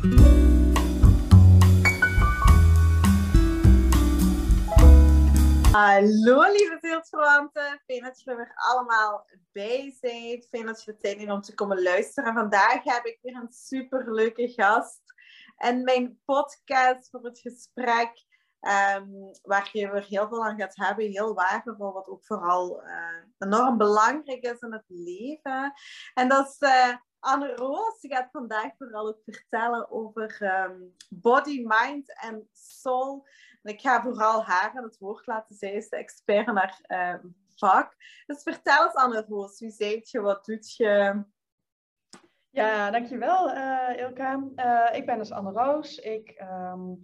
Hallo lieve zielsverwanten, fijn dat er weer allemaal bij bent. Fijn dat de tijd neemt om te komen luisteren. Vandaag heb ik weer een superleuke gast. En mijn podcast voor het gesprek, ehm, waar je weer heel veel aan gaat hebben, heel waardevol, wat ook vooral uh, enorm belangrijk is in het leven. En dat is uh, Anne Roos. Gaat vandaag vooral ook vertellen over ehm, body, mind en soul. Ik ga vooral haar aan het woord laten. Zij is de expert in haar uh, vak. Dus vertel eens, Anne Roos. Wie zijt je? Wat doet je? Ja, dankjewel uh, Ilka. Uh, ik ben dus Anne Roos. Ik, um,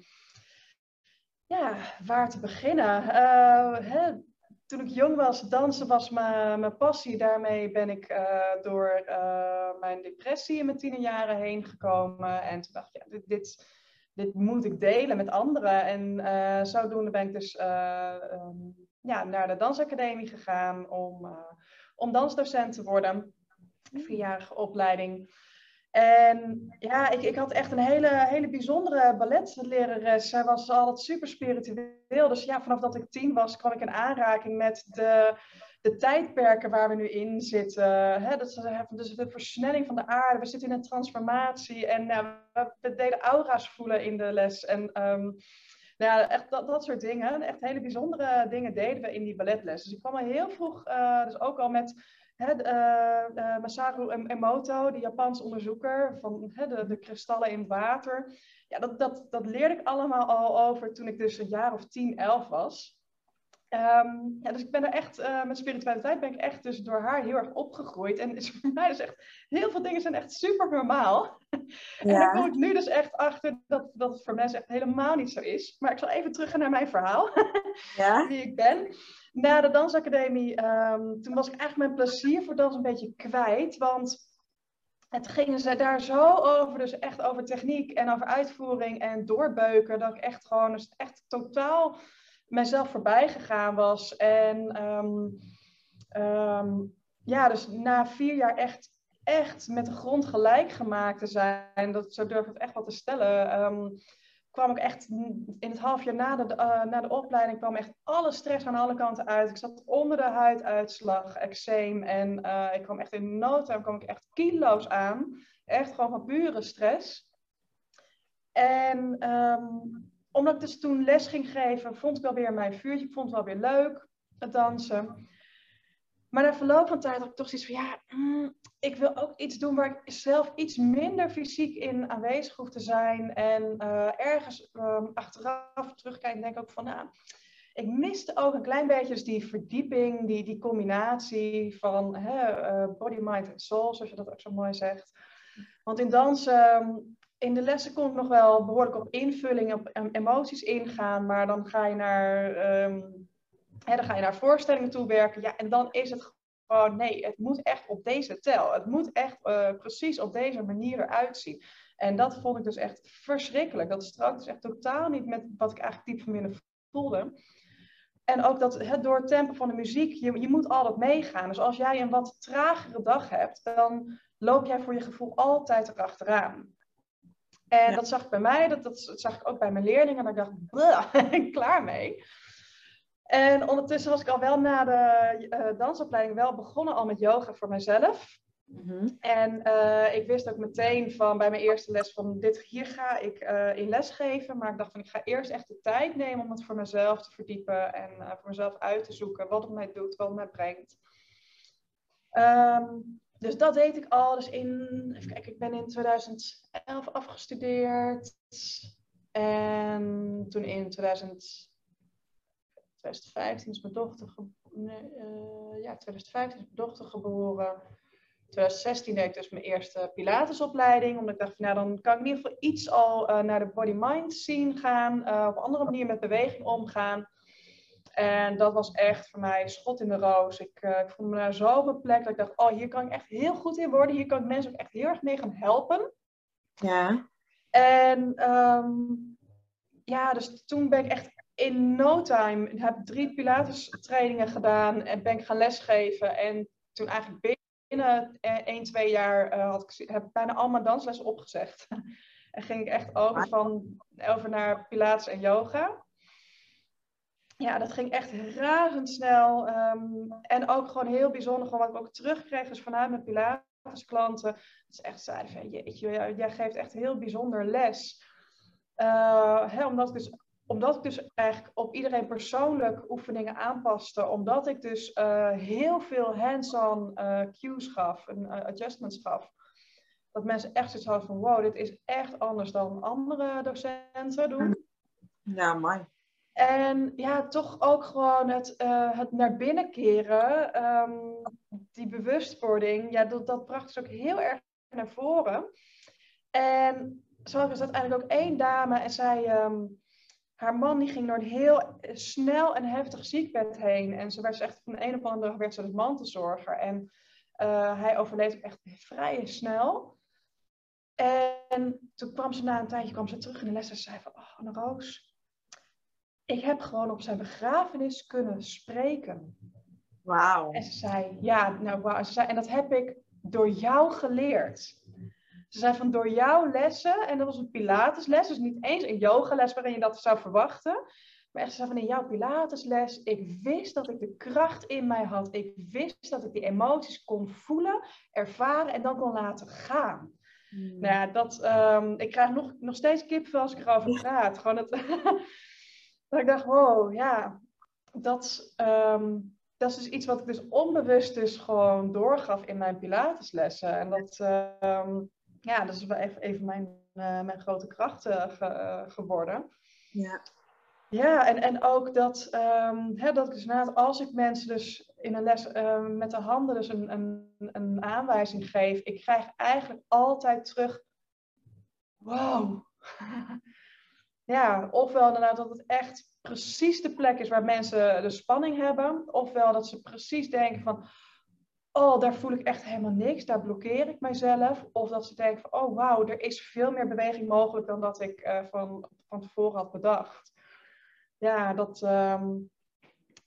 ja, waar te beginnen? Hè, toen ik jong was, dansen was mijn passie. Daarmee ben ik uh, door uh, mijn depressie in mijn tienerjaren heen gekomen. En toen dacht ik, ja, dit, dit, dit moet ik delen met anderen. En uh, zodoende ben ik dus um, ja, naar de dansacademie gegaan om, om dansdocent te worden. Vierjarige opleiding. En ja, ik, ik had echt een hele, hele bijzondere balletlerares. Zij was altijd super spiritueel. Dus ja, vanaf dat ik tien was, kwam ik in aanraking met de, de tijdperken waar we nu in zitten. Dat is dus de versnelling van de aarde. We zitten in een transformatie. En uh, we deden aura's voelen in de les. En um, nou ja, echt dat, dat soort dingen. Echt hele bijzondere dingen deden we in die balletles. Dus ik kwam al heel vroeg, uh, dus ook al met Uh, uh, Masaru Emoto, die Japanse onderzoeker van de, de, kristallen in het water. Ja, dat, dat, dat leerde ik allemaal al over toen ik dus een jaar of 10, 11 was. Um, ja, dus ik ben er echt, uh, met spiritualiteit ben ik echt dus door haar heel erg opgegroeid. En is voor mij dus echt, heel veel dingen zijn echt super normaal. Ja. En daar kom ik nu dus echt achter dat, dat het voor mensen echt helemaal niet zo is. Maar ik zal even terug naar mijn verhaal, ja. wie ik ben. Na de dansacademie, um, toen was ik eigenlijk mijn plezier voor dans een beetje kwijt. Want het gingen ze daar zo over, dus echt over techniek en over uitvoering en doorbeuken. Dat ik echt gewoon, dus echt totaal mijzelf voorbij gegaan was. En um, um, ja, dus na vier jaar echt, echt met de grond gelijk gemaakt te zijn, dat, zo durf ik het echt wel te stellen, kwam ik echt in het half jaar na de, uh, na de opleiding, kwam echt alle stress aan alle kanten uit. Ik zat onder de huiduitslag, eczeem en uh, ik kwam echt in no time, kwam ik echt kilo's aan. Echt gewoon van pure stress. En omdat ik dus toen les ging geven, vond ik wel weer mijn vuurtje. Ik vond het wel weer leuk, het dansen. Maar na verloop van tijd had ik toch zoiets van, ja, mm, ik wil ook iets doen waar ik zelf iets minder fysiek in aanwezig hoef te zijn. En uh, ergens um, achteraf terugkijken denk ik ook van, nou, ik miste ook een klein beetje dus die verdieping, die, die combinatie van hè, uh, body, mind en soul, zoals je dat ook zo mooi zegt. Want in dansen in de lessen kon ik nog wel behoorlijk op invulling, op emoties ingaan, maar dan ga je naar, dan ga je naar voorstellingen toe werken. Ja, en dan is het gewoon, nee, het moet echt op deze tel. Het moet echt uh, precies op deze manier eruit zien. En dat vond ik dus echt verschrikkelijk. Dat strookt dus echt totaal niet met wat ik eigenlijk diep van binnen voelde. En ook dat het door het tempo van de muziek, je, je moet altijd meegaan. Dus als jij een wat tragere dag hebt, dan loop jij voor je gevoel altijd erachteraan. En dat zag ik bij mij, dat, dat, zag ik ook bij mijn leerlingen. En ik dacht, klaar mee. En ondertussen was ik al wel na de uh, dansopleiding wel begonnen al met yoga voor mezelf. Mm-hmm. En uh, ik wist ook meteen van bij mijn eerste les van dit, hier ga ik uh, in les geven. Maar ik dacht van ik ga eerst echt de tijd nemen om het voor mezelf te verdiepen. En voor mezelf uit te zoeken wat het mij doet, wat het mij brengt. Um, dus dat deed ik al. Dus in, even kijken, ik ben in 2011 afgestudeerd. En toen in 2000, 2015 is mijn dochter, nee, uh, ja, 2015 is mijn dochter geboren. 2016 deed ik dus mijn eerste Pilatesopleiding. Omdat ik dacht, nou dan kan ik in ieder geval iets al uh, naar de body-mind scene gaan. Uh, op een andere manier met beweging omgaan. En dat was echt voor mij schot in de roos. Ik, uh, ik voelde me daar zo op een plek dat ik dacht, oh, hier kan ik echt heel goed in worden. Hier kan ik mensen ook echt heel erg mee gaan helpen. Ja. En um, ja, dus toen ben ik echt in no time, heb drie Pilates trainingen gedaan en ben ik gaan lesgeven. En toen eigenlijk binnen 1, 2 jaar uh, had ik heb bijna al mijn danslessen opgezegd. En ging ik echt over, van, over naar Pilates en yoga. Ja, dat ging echt razendsnel. Um, en ook gewoon heel bijzonder, gewoon wat ik ook terugkreeg dus vanuit mijn Pilates klanten. Dat ze echt zeiden van, jeetje, jij geeft echt heel bijzonder les. Uh, hè, omdat ik dus omdat ik dus eigenlijk op iedereen persoonlijk oefeningen aanpaste, omdat ik dus uh, heel veel hands-on uh, cues gaf, en, uh, adjustments gaf, dat mensen echt zoiets hadden van wow, dit is echt anders dan andere docenten doen. Ja, mooi. En ja, toch ook gewoon het, het naar binnen keren, um, die bewustwording, ja, dat, dat bracht dus ook heel erg naar voren. En zo was uiteindelijk ook één dame en zij... Um, haar man die ging door een heel snel en heftig ziekbed heen. En ze werd echt van de een op de andere dag werd ze dus mantelzorger. En uh, hij overleed ook echt vrij snel. En toen kwam ze na een tijdje kwam ze terug in de les en zei van, oh Anne Roos, ik heb gewoon op zijn begrafenis kunnen spreken. Wauw. En ze zei, ja, nou wauw. Ze zei, en dat heb ik door jou geleerd. Ze zei van door jouw lessen, en dat was een Pilatesles, dus niet eens een yogales waarin je dat zou verwachten. Maar echt, ze zei van in jouw Pilatesles, ik wist dat ik de kracht in mij had. Ik wist dat ik die emoties kon voelen, ervaren en dan kon laten gaan. Hmm. Nou ja, dat, um, ik krijg nog, nog steeds kipvel als ik erover praat. Gewoon het, dat ik dacht, wow, ja, dat, um, dat is dus iets wat ik dus onbewust dus gewoon doorgaf in mijn Pilateslessen. En dat, um, ja, dat is wel even, even mijn, uh, mijn grote kracht ge, uh, geworden. Ja. Ja, en, en ook dat, um, hè, dat ik dus na als ik mensen dus in een les met de handen dus een, een, een aanwijzing geef, ik krijg eigenlijk altijd terug, wow. ja, ofwel inderdaad dat het echt precies de plek is waar mensen de spanning hebben, ofwel dat ze precies denken van, oh, daar voel ik echt helemaal niks, daar blokkeer ik mijzelf. Of dat ze denken van, oh wauw, er is veel meer beweging mogelijk dan dat ik uh, van, van tevoren had bedacht. Ja dat, um,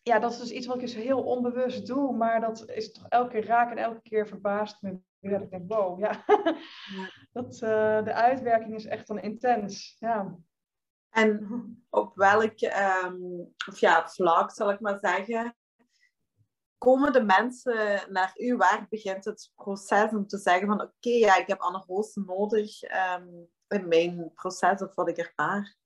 ja, dat is dus iets wat ik dus heel onbewust doe, maar dat is toch elke keer raak en elke keer verbaast me. Dat ik denk, wow, ja, dat, uh, de uitwerking is echt dan intens. Ja. En op welk um, of ja, vlak, zal ik maar zeggen, komen de mensen naar u? Waar begint het proces om te zeggen van oké, okay, ja, ik heb Anne Roos nodig um, in mijn proces of wat ik ervaar?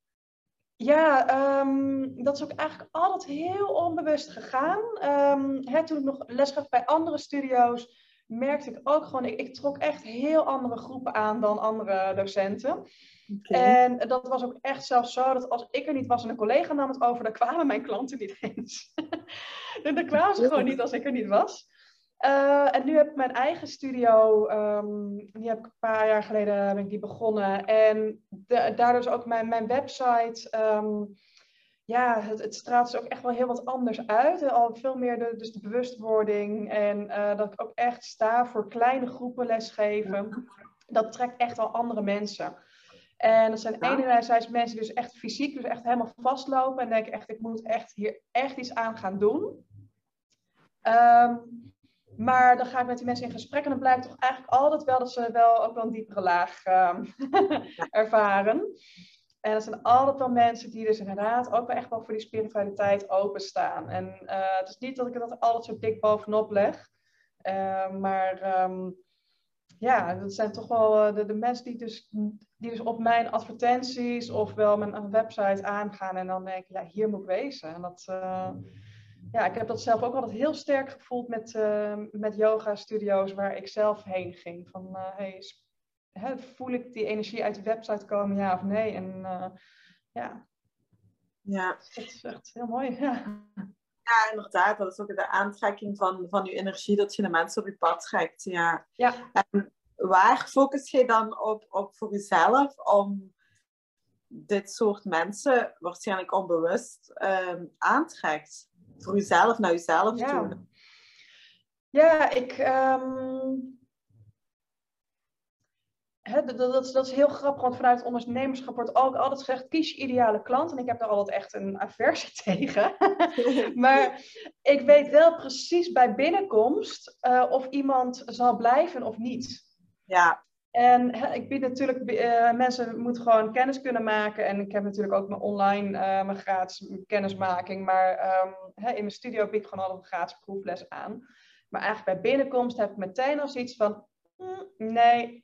Ja, um, dat is ook eigenlijk altijd heel onbewust gegaan. Um, hè, toen ik nog les gaf bij andere studio's, merkte ik ook gewoon, ik, ik trok echt heel andere groepen aan dan andere docenten. Okay. En dat was ook echt zelfs zo dat als ik er niet was en een collega nam het over, dan kwamen mijn klanten niet eens. dan kwamen ze gewoon niet als ik er niet was. Uh, en nu heb ik mijn eigen studio, um, die heb ik een paar jaar geleden ben ik die begonnen. En de, daardoor is ook mijn, mijn website, um, ja, het, het, straalt dus ook echt wel heel wat anders uit. Al veel meer de, dus de bewustwording en uh, dat ik ook echt sta voor kleine groepen lesgeven. Dat trekt echt al andere mensen. En dat zijn ja. enerzijds mensen die dus echt fysiek, dus echt helemaal vastlopen en denken echt, ik moet echt hier echt iets aan gaan doen. Um, maar dan ga ik met die mensen in gesprek en dan blijkt toch eigenlijk altijd wel dat ze wel ook wel een diepere laag um, ervaren. En dat zijn altijd wel mensen die dus inderdaad ook wel echt wel voor die spiritualiteit openstaan. En uh, het is niet dat ik het altijd zo dik bovenop leg. Uh, maar um, ja, dat zijn toch wel uh, de, de, mensen die dus, die dus op mijn advertenties of wel mijn website aangaan en dan denken, ja, hier moet ik wezen. En dat, uh, ja, ik heb dat zelf ook altijd heel sterk gevoeld met, uh, met yoga-studio's waar ik zelf heen ging. Van, hey, hè, voel ik die energie uit de website komen, ja of nee? En ja. ja, dat is echt heel mooi, ja. Ja, inderdaad. Dat is ook de aantrekking van, van je energie, dat je de mensen op je pad trekt. Ja. ja. En waar focus je dan op, op voor jezelf om dit soort mensen waarschijnlijk onbewust um, aantrekt? Voor jezelf, naar jezelf ja. toe. Ja, ik... Um dat, dat, dat, is heel grappig, want vanuit ondernemerschap wordt ook altijd gezegd: kies je ideale klant. En ik heb daar altijd echt een aversie tegen. maar ik weet wel precies bij binnenkomst uh, of iemand zal blijven of niet. Ja. En ik bied natuurlijk, uh, mensen moeten gewoon kennis kunnen maken. En ik heb natuurlijk ook mijn online, uh, mijn gratis kennismaking. Maar um, in mijn studio bied ik gewoon al een gratis proefles aan. Maar eigenlijk bij binnenkomst heb ik meteen al zoiets van, mm, nee.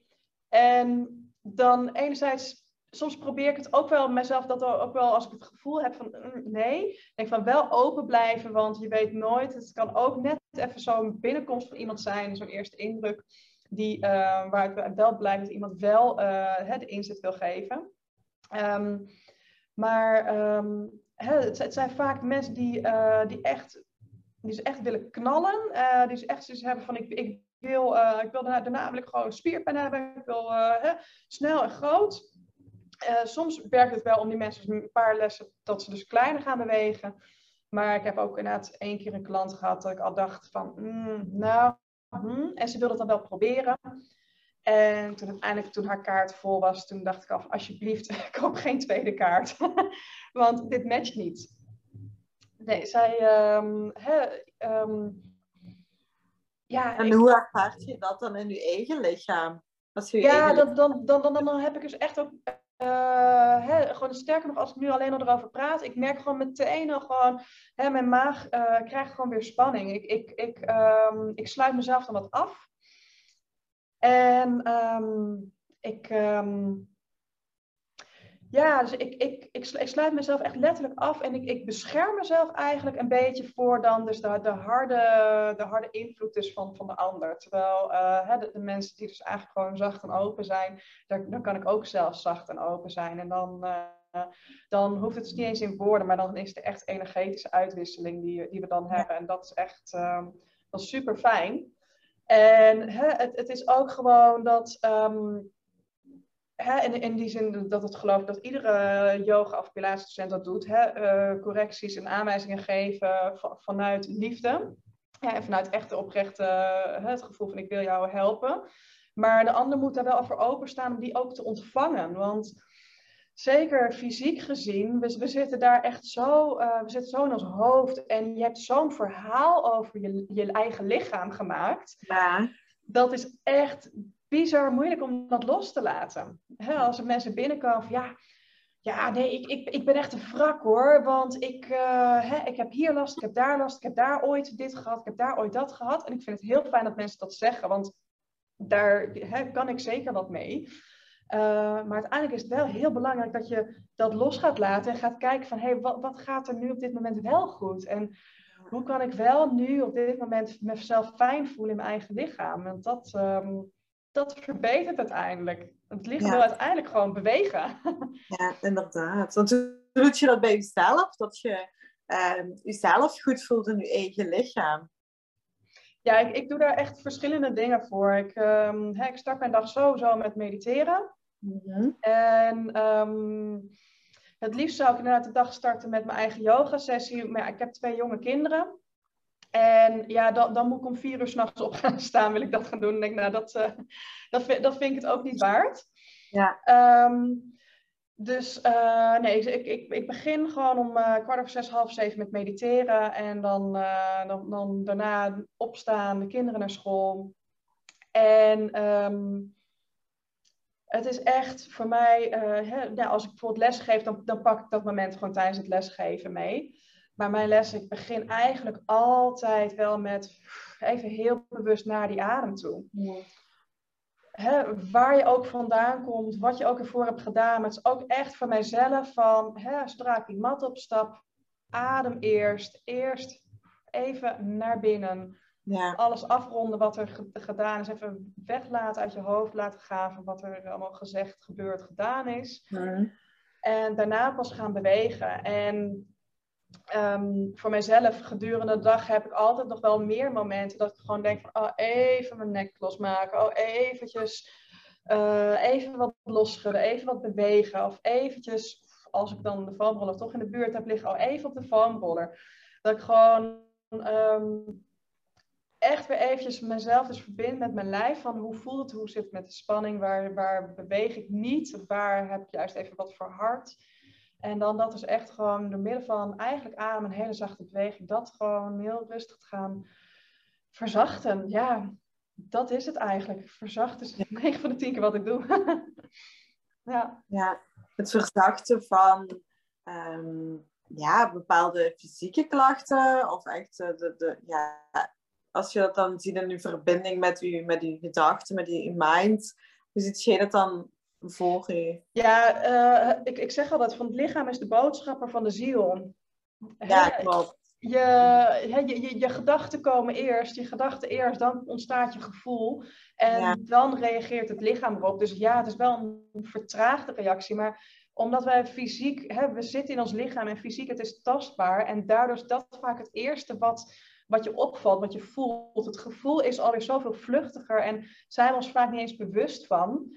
En dan enerzijds, soms probeer ik het ook wel mezelf, dat ook wel als ik het gevoel heb van, mm, nee. Denk van wel open blijven, want je weet nooit. Het kan ook net even zo'n binnenkomst van iemand zijn, zo'n eerste indruk die, uh, waaruit wel blijkt dat iemand wel uh, de inzet wil geven. Um, maar um, het, het, zijn vaak mensen die, uh, die, echt, die ze echt willen knallen. die ze echt zoiets hebben van ik, ik ik wil daarna, wil ik gewoon spierpen hebben. Ik wil snel en groot. soms werkt het wel om die mensen een paar lessen dat ze dus kleiner gaan bewegen. Maar ik heb ook inderdaad één keer een klant gehad dat ik al dacht van, mm, nou, Hm, en ze wilde het dan wel proberen. En toen uiteindelijk, toen haar kaart vol was, toen dacht ik af, alsjeblieft, koop geen tweede kaart. Want dit matcht niet. Nee, zij... Um, ja, en hoe ervaart je dat dan in je eigen lichaam? Als je ja, dan, dan, dan, dan, dan heb ik dus echt ook uh, hè, gewoon sterker nog, als ik nu alleen al erover praat, ik merk gewoon meteen al gewoon, hè, mijn maag uh, krijgt gewoon weer spanning. Ik, ik, ik, um, ik sluit mezelf dan wat af. En um, ik, um, ja, dus ik, ik, ik, ik, sluit mezelf echt letterlijk af en ik, ik bescherm mezelf eigenlijk een beetje voor dan dus de, de, harde, de harde invloed dus van, van de ander. Terwijl uh, de, de, mensen die dus eigenlijk gewoon zacht en open zijn, daar, dan kan ik ook zelf zacht en open zijn. En dan, uh, dan hoeft het dus niet eens in woorden, maar dan is het echt energetische uitwisseling die, die we dan hebben. En dat is echt dat is super fijn. En hè, het, het is ook gewoon dat. Um, hè, in, in die zin dat het geloof dat iedere yoga of pilatesdocent dat doet. Hè, uh, correcties en aanwijzingen geven vanuit liefde. Ja, en vanuit echte oprechte, het gevoel van ik wil jou helpen. Maar de ander moet daar wel voor openstaan om die ook te ontvangen. Want zeker fysiek gezien, we, we zitten daar echt zo, uh, we zitten zo in ons hoofd. En je hebt zo'n verhaal over je, je eigen lichaam gemaakt. Ja. Dat is echt bizar moeilijk om dat los te laten. als er mensen binnenkomen van ja, ja nee, ik, ik, ik ben echt een wrak hoor. Want ik, uh, ik heb hier last, ik heb daar last, ik heb daar ooit dit gehad, ik heb daar ooit dat gehad. En ik vind het heel fijn dat mensen dat zeggen, want daar kan ik zeker wat mee. Uh, maar uiteindelijk is het wel heel belangrijk dat je dat los gaat laten en gaat kijken van hé, hey, wat, wat gaat er nu op dit moment wel goed? En hoe kan ik wel nu op dit moment mezelf fijn voelen in mijn eigen lichaam? Want dat, um, dat verbetert uiteindelijk. Het ligt wel uiteindelijk gewoon bewegen. Ja, inderdaad. Want hoe doet je dat bij jezelf? Dat je uh, jezelf goed voelt in je eigen lichaam. Ja, ik, ik doe daar echt verschillende dingen voor. Ik, um, ik start mijn dag sowieso met mediteren. Mm En um, het liefst zou ik inderdaad de dag starten met mijn eigen yoga sessie. Maar ja, ik heb twee jonge kinderen. En ja, dan, dan moet ik om vier uur s'nachts op gaan staan, wil ik dat gaan doen. En denk, nou, dat, uh, dat, dat vind ik het ook niet waard. Ja. Um, dus uh, nee, ik, ik, ik begin gewoon om uh, kwart over zes, half zeven met mediteren. En dan, dan, dan daarna opstaan, de kinderen naar school. En um, het is echt voor mij, hè, nou, als ik bijvoorbeeld lesgeef, dan, dan pak ik dat moment gewoon tijdens het lesgeven mee. Maar mijn les, ik begin eigenlijk altijd wel met even heel bewust naar die adem toe. waar je ook vandaan komt, wat je ook ervoor hebt gedaan. Maar het is ook echt voor mijzelf van, hè, zodra ik die mat opstap, adem eerst. Eerst even naar binnen. Ja. Alles afronden wat er gedaan is. Even weglaten uit je hoofd laten gaan van wat er allemaal gezegd, gebeurd, gedaan is. En daarna pas gaan bewegen. En um, voor mijzelf gedurende de dag heb ik altijd nog wel meer momenten dat ik gewoon denk van oh, even mijn nek losmaken. Oh, eventjes uh, even wat losschudden, even wat bewegen. Of eventjes, als ik dan de foamroller toch in de buurt heb liggen, oh, even op de foamroller. Dat ik gewoon um, echt weer eventjes mezelf dus verbind met mijn lijf. Van hoe voelt het, hoe zit het met de spanning, waar, waar beweeg ik niet, waar heb ik juist even wat voor hart. En dan dat is echt gewoon door middel van eigenlijk adem, een hele zachte beweging, dat gewoon heel rustig te gaan verzachten. Ja, dat is het eigenlijk. Verzacht is 9 van de 10 keer wat ik doe. ja. ja, het verzachten van ehm, ja, bepaalde fysieke klachten of echt de, de, ja, als je dat dan ziet in je verbinding met je, met je gedachten, met je mind, hoe ziet jij dat dan je? Ja, uh, ik, ik zeg altijd van het lichaam is de boodschapper van de ziel. Ja, klopt. Je, je, je, je, gedachten komen eerst, je gedachten eerst, dan ontstaat je gevoel. En dan reageert het lichaam erop. Dus ja, het is wel een vertraagde reactie. Maar omdat wij fysiek, hè, we zitten in ons lichaam en fysiek, het is tastbaar. En daardoor is dat vaak het eerste wat, wat je opvalt, wat je voelt. Het gevoel is alweer zoveel vluchtiger en zijn we ons vaak niet eens bewust van.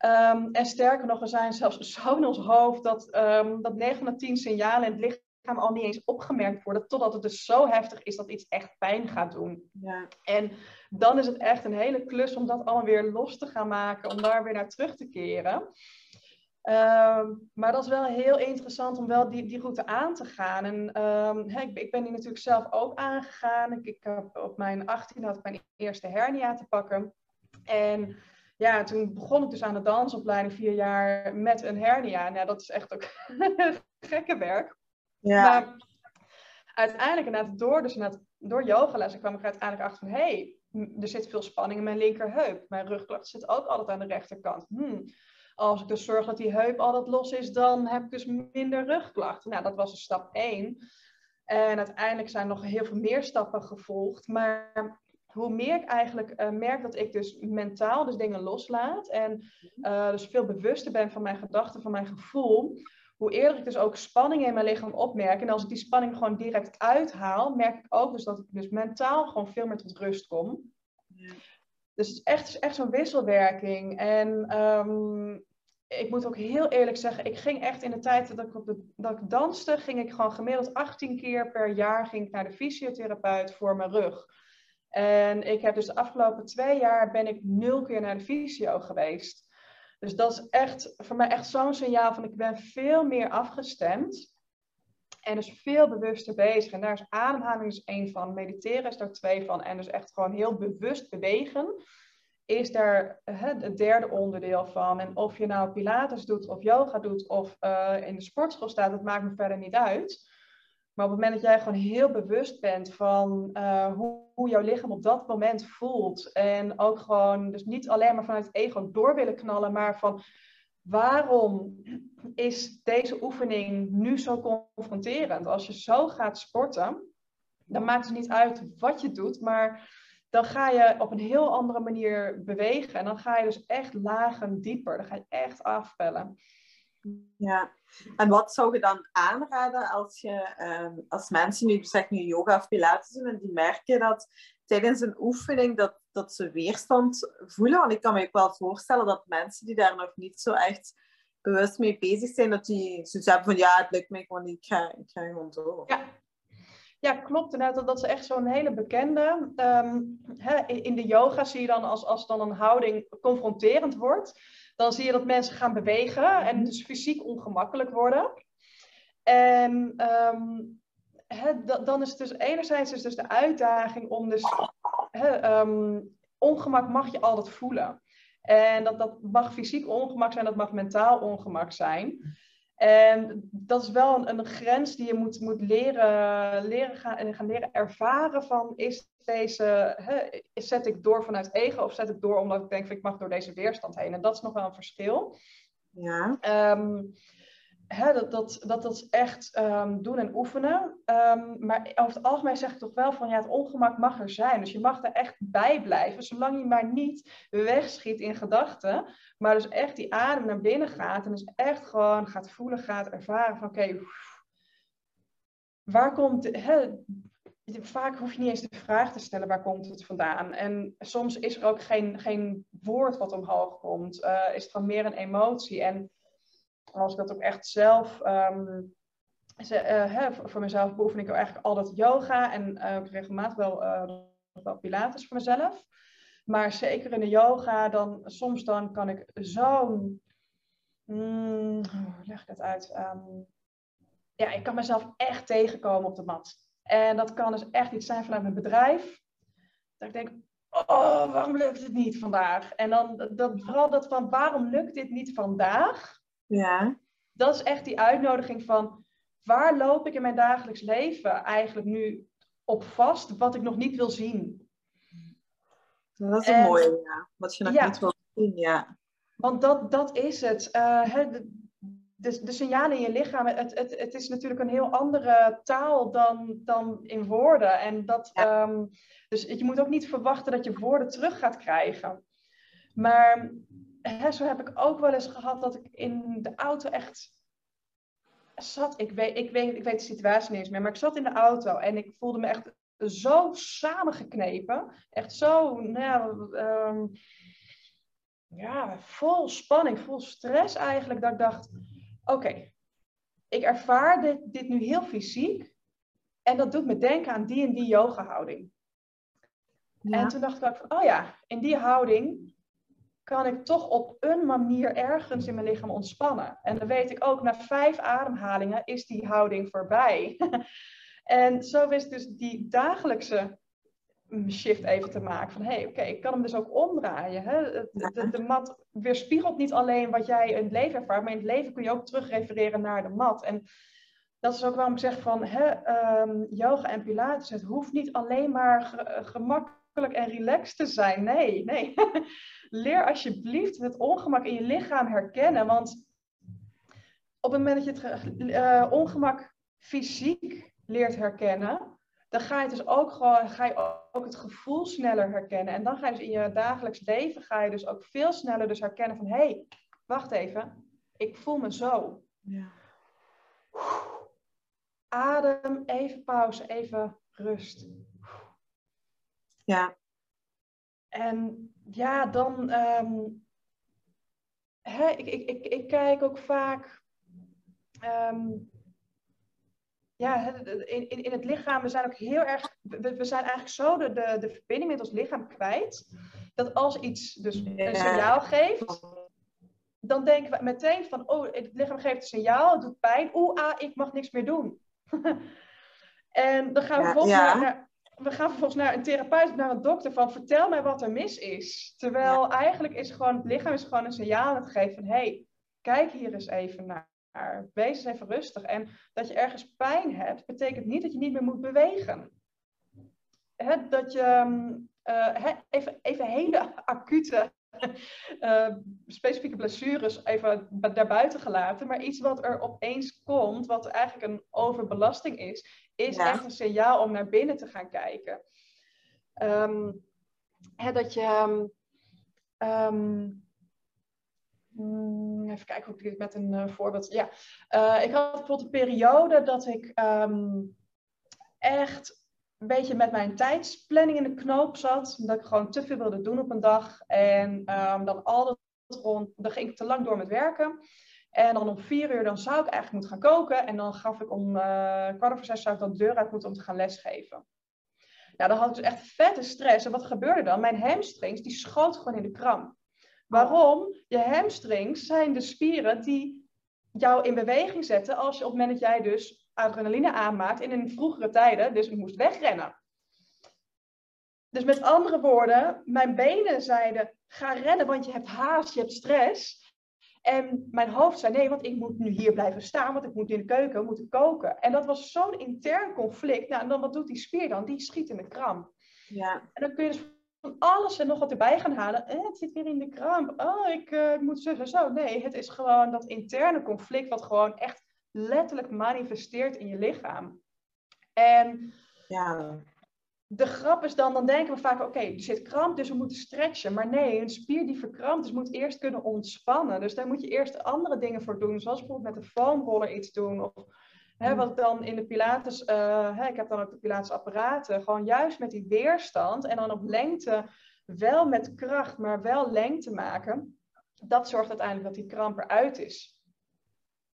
Ehm, en sterker nog, we zijn zelfs zo in ons hoofd dat, um, dat 9 van de 10 signalen in het lichaam al niet eens opgemerkt worden, totdat het dus zo heftig is dat iets echt pijn gaat doen. Ja. En dan is het echt een hele klus om dat allemaal weer los te gaan maken, om daar weer naar terug te keren. Ehm, maar dat is wel heel interessant om wel die, die route aan te gaan. En um, ik, ik, ben die natuurlijk zelf ook aangegaan. Ik, ik heb op mijn 18 had ik mijn eerste hernia te pakken. En ja, toen begon ik dus aan de dansopleiding vier jaar met een hernia. Nou, dat is echt ook gekke werk. Ja. Maar uiteindelijk, inderdaad, door, dus inderdaad, door yogalessen kwam ik uiteindelijk achter van... hé, hey, er zit veel spanning in mijn linkerheup. Mijn rugklacht zit ook altijd aan de rechterkant. Hmm als ik dus zorg dat die heup altijd los is, dan heb ik dus minder rugklachten. Nou, dat was een stap 1. En uiteindelijk zijn nog heel veel meer stappen gevolgd. Maar hoe meer ik eigenlijk uh, merk dat ik dus mentaal dus dingen loslaat en uh, dus veel bewuster ben van mijn gedachten, van mijn gevoel, hoe eerder ik dus ook spanning in mijn lichaam opmerk. En als ik die spanning gewoon direct uithaal, merk ik ook dus dat ik dus mentaal gewoon veel meer tot rust kom. Dus het is echt, echt zo'n wisselwerking. En um, ik moet ook heel eerlijk zeggen, ik ging echt in de tijd dat ik, op de, dat ik danste, ging ik gewoon gemiddeld 18 keer per jaar ging ik naar de fysiotherapeut voor mijn rug. En ik heb dus de afgelopen twee jaar ben ik nul keer naar de fysio geweest. Dus dat is echt voor mij echt zo'n signaal van ik ben veel meer afgestemd. En dus veel bewuster bezig. En daar is ademhaling dus één van. Mediteren is daar twee van. En dus echt gewoon heel bewust bewegen is daar het derde onderdeel van. En of je nou Pilates doet of yoga doet of uh, in de sportschool staat, dat maakt me verder niet uit. Maar op het moment dat jij gewoon heel bewust bent van uh, hoe, hoe, jouw lichaam op dat moment voelt. En ook gewoon, dus niet alleen maar vanuit het ego door willen knallen, maar van waarom is deze oefening nu zo confronterend? Als je zo gaat sporten, dan maakt het niet uit wat je doet, maar dan ga je op een heel andere manier bewegen. En dan ga je dus echt lagen dieper. Dan ga je echt afpellen. Ja, en wat zou je dan aanraden als, je, ehm, als mensen nu, zeg nu yoga of pilates doen en die merken dat tijdens een oefening dat, dat ze weerstand voelen? Want ik kan me ook wel voorstellen dat mensen die daar nog niet zo echt bewust mee bezig zijn, dat die zoiets hebben van ja, het lukt me gewoon niet, ik ga, ik ga gewoon door. Ja, ja, klopt. Inderdaad, dat, dat is echt zo'n hele bekende. Ehm, hè, in de yoga zie je dan als, als dan een houding confronterend wordt, dan zie je dat mensen gaan bewegen en dus fysiek ongemakkelijk worden. En ehm, dan is het dus enerzijds is dus de uitdaging om dus ehm, ongemak mag je altijd voelen. En dat, dat mag fysiek ongemak zijn, dat mag mentaal ongemak zijn. En dat is wel een, een grens die je moet, moet leren, leren gaan, en gaan leren ervaren van is deze, hè, zet ik door vanuit ego of zet ik door omdat ik denk ik mag door deze weerstand heen. En dat is nog wel een verschil. Ja. Um, hè, dat, dat, dat, dat echt um, doen en oefenen. Um, maar over het algemeen zeg ik toch wel van ja, het ongemak mag er zijn. Dus je mag er echt bij blijven, zolang je maar niet wegschiet in gedachten. Maar dus echt die adem naar binnen gaat en dus echt gewoon gaat voelen, gaat ervaren van oké, waar komt... Hè, vaak hoef je niet eens de vraag te stellen waar komt het vandaan. En soms is er ook geen, geen woord wat omhoog komt. Uh, is het gewoon meer een emotie. En als ik dat ook echt zelf. Um, ze, hè, voor mezelf beoefen ik eigenlijk altijd yoga en uh, regelmatig wel, uh, wel pilates voor mezelf. Maar zeker in de yoga, dan, soms dan kan ik zo'n. Mm, hoe leg ik dat uit? Um, ja, ik kan mezelf echt tegenkomen op de mat. En dat kan dus echt iets zijn vanuit mijn bedrijf. Dat ik denk, oh, waarom lukt het niet vandaag? En dan vooral dat van, waarom lukt dit niet vandaag? Ja. Dat is echt die uitnodiging van, waar loop ik in mijn dagelijks leven eigenlijk nu op vast, wat ik nog niet wil zien? Dat is een mooie, ja. Wat je nog niet wil zien, ja. Want dat, dat is het. Uh, de, de, de, signalen in je lichaam, het, het, het is natuurlijk een heel andere taal dan, dan in woorden. En dat, ehm, dus je moet ook niet verwachten dat je woorden terug gaat krijgen. Maar hè, zo heb ik ook wel eens gehad dat ik in de auto echt zat. Ik weet, ik, weet, ik weet de situatie niet eens meer, maar ik zat in de auto en ik voelde me echt zo samengeknepen. Echt zo, nou, um, ja, vol spanning, vol stress eigenlijk. Dat ik dacht, oké, ik ervaar dit, dit nu heel fysiek. En dat doet me denken aan die en die yoga houding. En toen dacht ik van, oh ja, in die houding kan ik toch op een manier ergens in mijn lichaam ontspannen. En dan weet ik ook, na vijf ademhalingen is die houding voorbij. en zo is dus die dagelijkse shift even te maken. Van hé, hey, oké, ik kan hem dus ook omdraaien. Hè? De, de, mat weerspiegelt niet alleen wat jij in het leven ervaart, maar in het leven kun je ook terugrefereren naar de mat. En dat is ook waarom ik zeg van hè, um, yoga en pilates, het hoeft niet alleen maar gemakkelijk en relaxed te zijn. Nee, nee. Leer alsjeblieft het ongemak in je lichaam herkennen, want op het moment dat je het uh, ongemak fysiek leert herkennen, dan ga je dus ook gewoon, ga je ook het gevoel sneller herkennen. En dan ga je dus in je dagelijks leven, ga je dus ook veel sneller dus herkennen van, hé, hey, wacht even, ik voel me zo. Ja. Adem, even pauze, even rust. Ja. En ja, dan, um, hè, ik, ik, ik, ik kijk ook vaak, um, ja, in, in, in het lichaam, we zijn ook heel erg, we, we zijn eigenlijk zo de, de, de verbinding met ons lichaam kwijt, dat als iets dus een signaal geeft, dan denken we meteen van, oh, het lichaam geeft een signaal, het doet pijn, oeh, ah, ik mag niks meer doen. en dan gaan we, vervolgens Naar, we gaan vervolgens naar een therapeut, naar een dokter van, vertel mij wat er mis is. Terwijl eigenlijk is gewoon, het lichaam is gewoon een signaal aan het geven van, hé, hey, kijk hier eens even naar. Wees eens even rustig. En dat je ergens pijn hebt, betekent niet dat je niet meer moet bewegen. dat je uh, even, even hele acute, uh, specifieke blessures even daarbuiten gelaten. Maar iets wat er opeens komt, wat eigenlijk een overbelasting is, is echt een signaal om naar binnen te gaan kijken. Um, dat je. Um, even kijken hoe ik dit met een uh, voorbeeld. Ja, uh, ik had bijvoorbeeld een periode dat ik um, echt een beetje met mijn tijdsplanning in de knoop zat. Dat ik gewoon te veel wilde doen op een dag. En dan altijd rond, dan ging ik te lang door met werken. En dan om vier uur dan zou ik eigenlijk moeten gaan koken. En dan gaf ik om uh, kwart over zes zou ik dan de deur uit moeten om te gaan lesgeven. Nou, dan had ik dus echt vette stress. En wat gebeurde dan? Mijn hamstrings, die schoot gewoon in de kramp. Waarom? Je hamstrings zijn de spieren die jou in beweging zetten als je op het moment dat jij dus adrenaline aanmaakt in een vroegere tijden, dus moest wegrennen. Dus met andere woorden, mijn benen zeiden, ga rennen, want je hebt haast, je hebt stress. En mijn hoofd zei, nee, want ik moet nu hier blijven staan, want ik moet in de keuken, moet ik koken. En dat was zo'n intern conflict. Nou, en dan wat doet die spier dan? Die schiet in de kramp. Ja. En dan kun je dus van alles en nog wat erbij gaan halen. Eh, het zit weer in de kramp. Oh, ik uh, moet zo en zo. Nee, het is gewoon dat interne conflict wat gewoon echt letterlijk manifesteert in je lichaam. En ja. De grap is dan, dan denken we vaak, oké, er zit kramp, dus we moeten stretchen. Maar nee, een spier die verkrampt is, moet eerst kunnen ontspannen. Dus daar moet je eerst andere dingen voor doen, zoals bijvoorbeeld met de foamroller iets doen. Of hè, mm. wat dan in de Pilates, uh, hè, ik heb dan ook de Pilates apparaten, gewoon juist met die weerstand en dan op lengte, wel met kracht, maar wel lengte maken. Dat zorgt uiteindelijk dat die kramp eruit is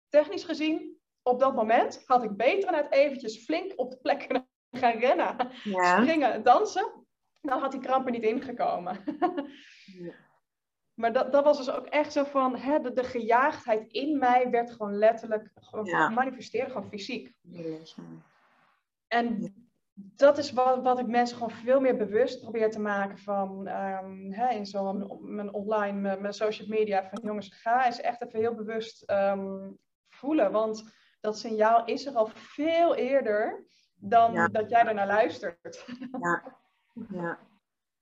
technisch gezien, op dat moment had ik beter net eventjes flink op de plek kunnen gaan rennen, ja. springen, dansen. Dan had die kramp er niet ingekomen. ja. Maar dat, dat was dus ook echt zo van, hè, de, de gejaagdheid in mij werd gewoon letterlijk gewoon ja. gewoon fysiek. En dat is wat, wat ik mensen gewoon veel meer bewust probeer te maken van um, hè, in zo'n mijn online, mijn, mijn, social media. Van jongens, ga eens echt even heel bewust um, voelen. Want dat signaal is er al veel eerder dan dat jij ernaar luistert. Ja. ja.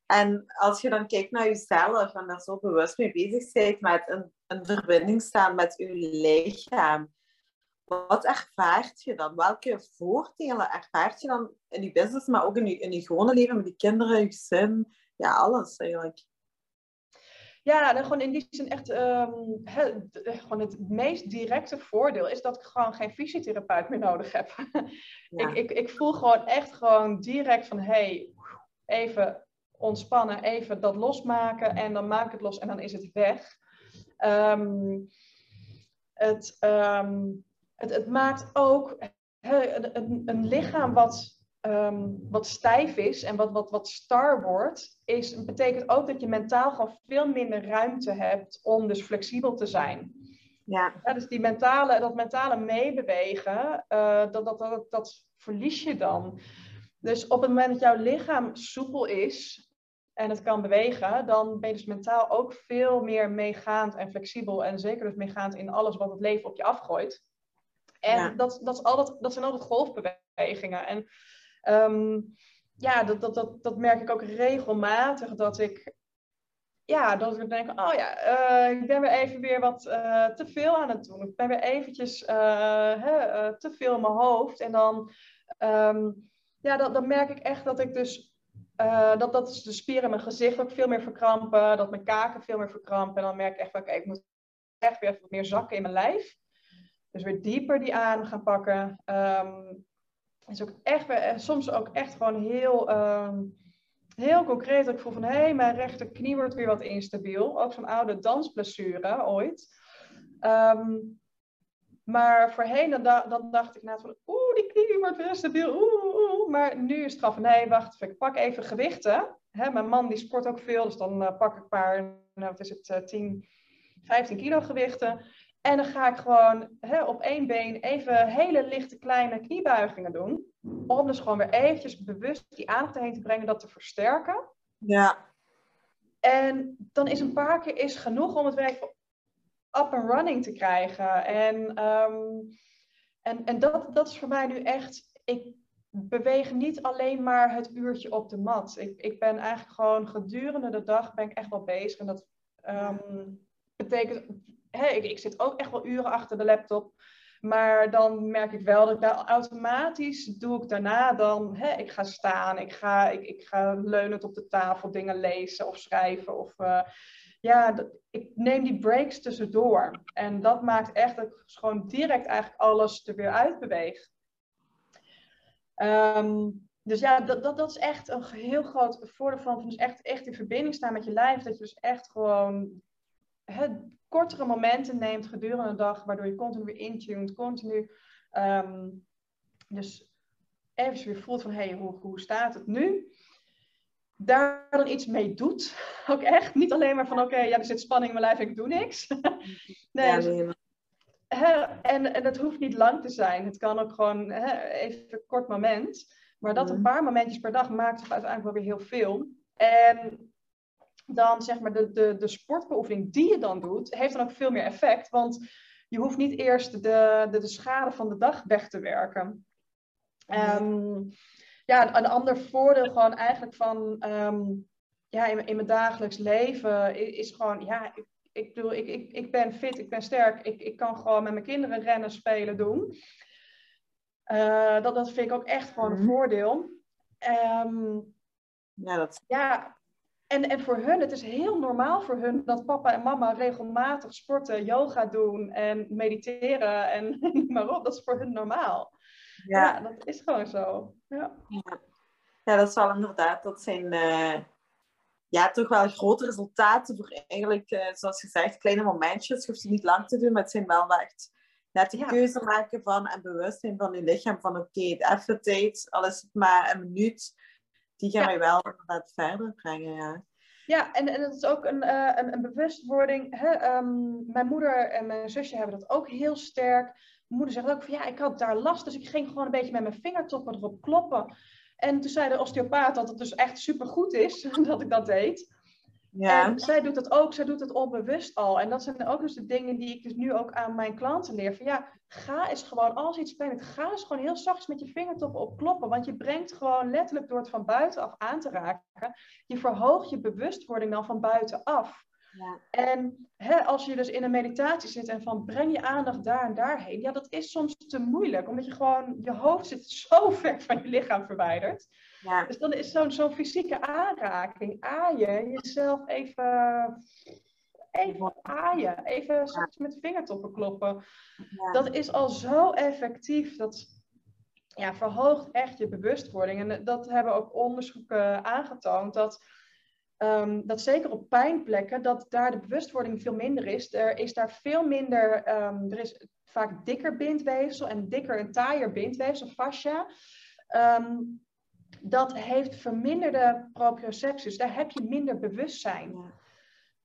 En als je dan kijkt naar jezelf en daar zo bewust mee bezig bent met een, een verbinding staan met je lichaam, wat ervaart je dan? Welke voordelen ervaart je dan in je business, maar ook in je, in je gewone leven met die kinderen, je gezin, ja, alles eigenlijk? Ja, dan gewoon in die zin echt um, gewoon het meest directe voordeel is dat ik gewoon geen fysiotherapeut meer nodig heb. ik, ik, ik voel gewoon echt gewoon direct van hey, even ontspannen, even dat losmaken en dan maak ik het los en dan is het weg. Um, het, um, het, het maakt ook een, een lichaam wat, um, wat stijf is en wat, wat, wat star wordt, is, betekent ook dat je mentaal gewoon veel minder ruimte hebt om dus flexibel te zijn. Ja. ja dus die mentale, dat mentale meebewegen, uh, dat, dat, dat, dat verlies je dan. Dus op het moment dat jouw lichaam soepel is en het kan bewegen, dan ben je dus mentaal ook veel meer meegaand en flexibel. En zeker dus meegaand in alles wat het leven op je afgooit. En dat, dat, is altijd, dat zijn altijd golfbewegingen. En um, ja, dat, dat, dat, dat merk ik ook regelmatig dat ik ja, dat ik denk, oh ja, uh, ik ben weer even weer wat uh, te veel aan het doen. Ik ben weer eventjes uh, hè, te veel in mijn hoofd. En dan, um, ja, dat, dan merk ik echt dat ik dus, dat, dat is de spieren in mijn gezicht ook veel meer verkrampen. Dat mijn kaken veel meer verkrampen. En dan merk ik echt oké, ik moet echt weer wat meer zakken in mijn lijf. Dus weer dieper die aan gaan pakken. Um, is ook echt, eh, soms ook echt gewoon heel, um, heel concreet. Dat ik voel van, hé, hey, mijn rechterknie wordt weer wat instabiel. Ook zo'n oude dansblessure ooit. Um, maar voorheen, dan, dan dacht ik nou van, oeh, die knie wordt weer instabiel. Oeh, oeh. Maar nu is het gewoon van, nee, wacht ik pak even gewichten. Hè, mijn man die sport ook veel, dus dan uh, pak ik een paar, nou, wat is het, uh, 10, 15 kilo gewichten. En dan ga ik gewoon hè, op één been even hele lichte kleine kniebuigingen doen. Om dus gewoon weer eventjes bewust die aandacht heen te brengen, dat te versterken. Ja. En dan is een paar keer is genoeg om het weer even up and running te krijgen. En, um, en, en dat, dat is voor mij nu echt. Ik beweeg niet alleen maar het uurtje op de mat. Ik, ik ben eigenlijk gewoon gedurende de dag ben ik echt wel bezig. En dat um, betekent ik, ik zit ook echt wel uren achter de laptop. Maar dan merk ik wel dat ik daar automatisch doe ik daarna dan, hè, ik ga staan, ik ga, ik, ik ga leunend op de tafel dingen lezen of schrijven. Of, uh, ja, ik neem die breaks tussendoor. En dat maakt echt dat ik gewoon direct eigenlijk alles er weer uit beweeg. Um, dus ja, dat, dat, dat is echt een heel groot voordeel van, dus echt, echt in verbinding staan met je lijf. Dat je dus echt gewoon het kortere momenten neemt gedurende de dag, waardoor je continu weer intuned, continu um, dus even weer voelt van, hé, hey, hoe, hoe staat het nu? Daar dan iets mee doet, ook echt. Niet alleen maar van, oké, ja, er zit spanning in mijn lijf, ik doe niks. nee, ja, nee. en, en het hoeft niet lang te zijn. Het kan ook gewoon even een kort moment. Maar dat een paar momentjes per dag maakt toch uiteindelijk wel weer heel veel. En dan zeg maar de, de, de sportbeoefening die je dan doet, heeft dan ook veel meer effect. Want je hoeft niet eerst de, de, de schade van de dag weg te werken. Um, ja, een ander voordeel gewoon eigenlijk van um, ja, in, in mijn dagelijks leven is, is gewoon, ja, ik, ik bedoel, ik, ik, ik ben fit, ik ben sterk, ik, ik kan gewoon met mijn kinderen rennen, spelen, doen. Uh, dat, dat vind ik ook echt gewoon een mhm. voordeel. Um, ja, dat... ja, en, en voor hun, het is heel normaal voor hun dat papa en mama regelmatig sporten, yoga doen en mediteren en maar op. Dat is voor hun normaal. Ja, dat is gewoon zo. Ja. ja. Ja. dat zal inderdaad, dat zijn uh, ja, toch wel grote resultaten voor eigenlijk, uh, zoals gezegd, kleine momentjes. Je hoeft ze niet lang te doen, maar het zijn wel echt net de keuze maken van en bewustzijn van je lichaam van oké, okay, even tijd, al is het maar een minuut die gaan ja. wij wel inderdaad verder brengen. Ja, ja en, en het is ook een, uh, een, een, bewustwording. Hè? Um, mijn moeder en mijn zusje hebben dat ook heel sterk. Mijn moeder zegt ook van ja, ik had daar last, dus ik ging gewoon een beetje met mijn vingertoppen erop kloppen. En toen zei de osteopaat dat het dus echt supergoed is dat ik dat deed. Ja. Zij doet het ook, zij doet het onbewust al. En dat zijn ook dus de dingen die ik dus nu ook aan mijn klanten leer. Van ja, ga eens gewoon, als iets pijn ga eens gewoon heel zachtjes met je vingertoppen op kloppen. Want je brengt gewoon letterlijk door het van buitenaf aan te raken, je verhoogt je bewustwording dan van buitenaf. Ja. En hè, als je dus in een meditatie zit en van breng je aandacht daar en daarheen, ja, dat is soms te moeilijk, omdat je gewoon, je hoofd zit zo ver van je lichaam verwijderd. Ja. Dus dan is zo'n zo'n fysieke aanraking, aaien, jezelf even, even aaien, even soms met vingertoppen kloppen. Ja. Dat is al zo effectief, dat ja, verhoogt echt je bewustwording. En dat hebben ook onderzoeken aangetoond, dat, ehm, dat zeker op pijnplekken, dat daar de bewustwording veel minder is. Er is daar veel minder, ehm, er is vaak dikker bindweefsel en dikker en taaier bindweefsel, fascia. Ehm, dat heeft verminderde proprioceptie. Dus daar heb je minder bewustzijn. Ja.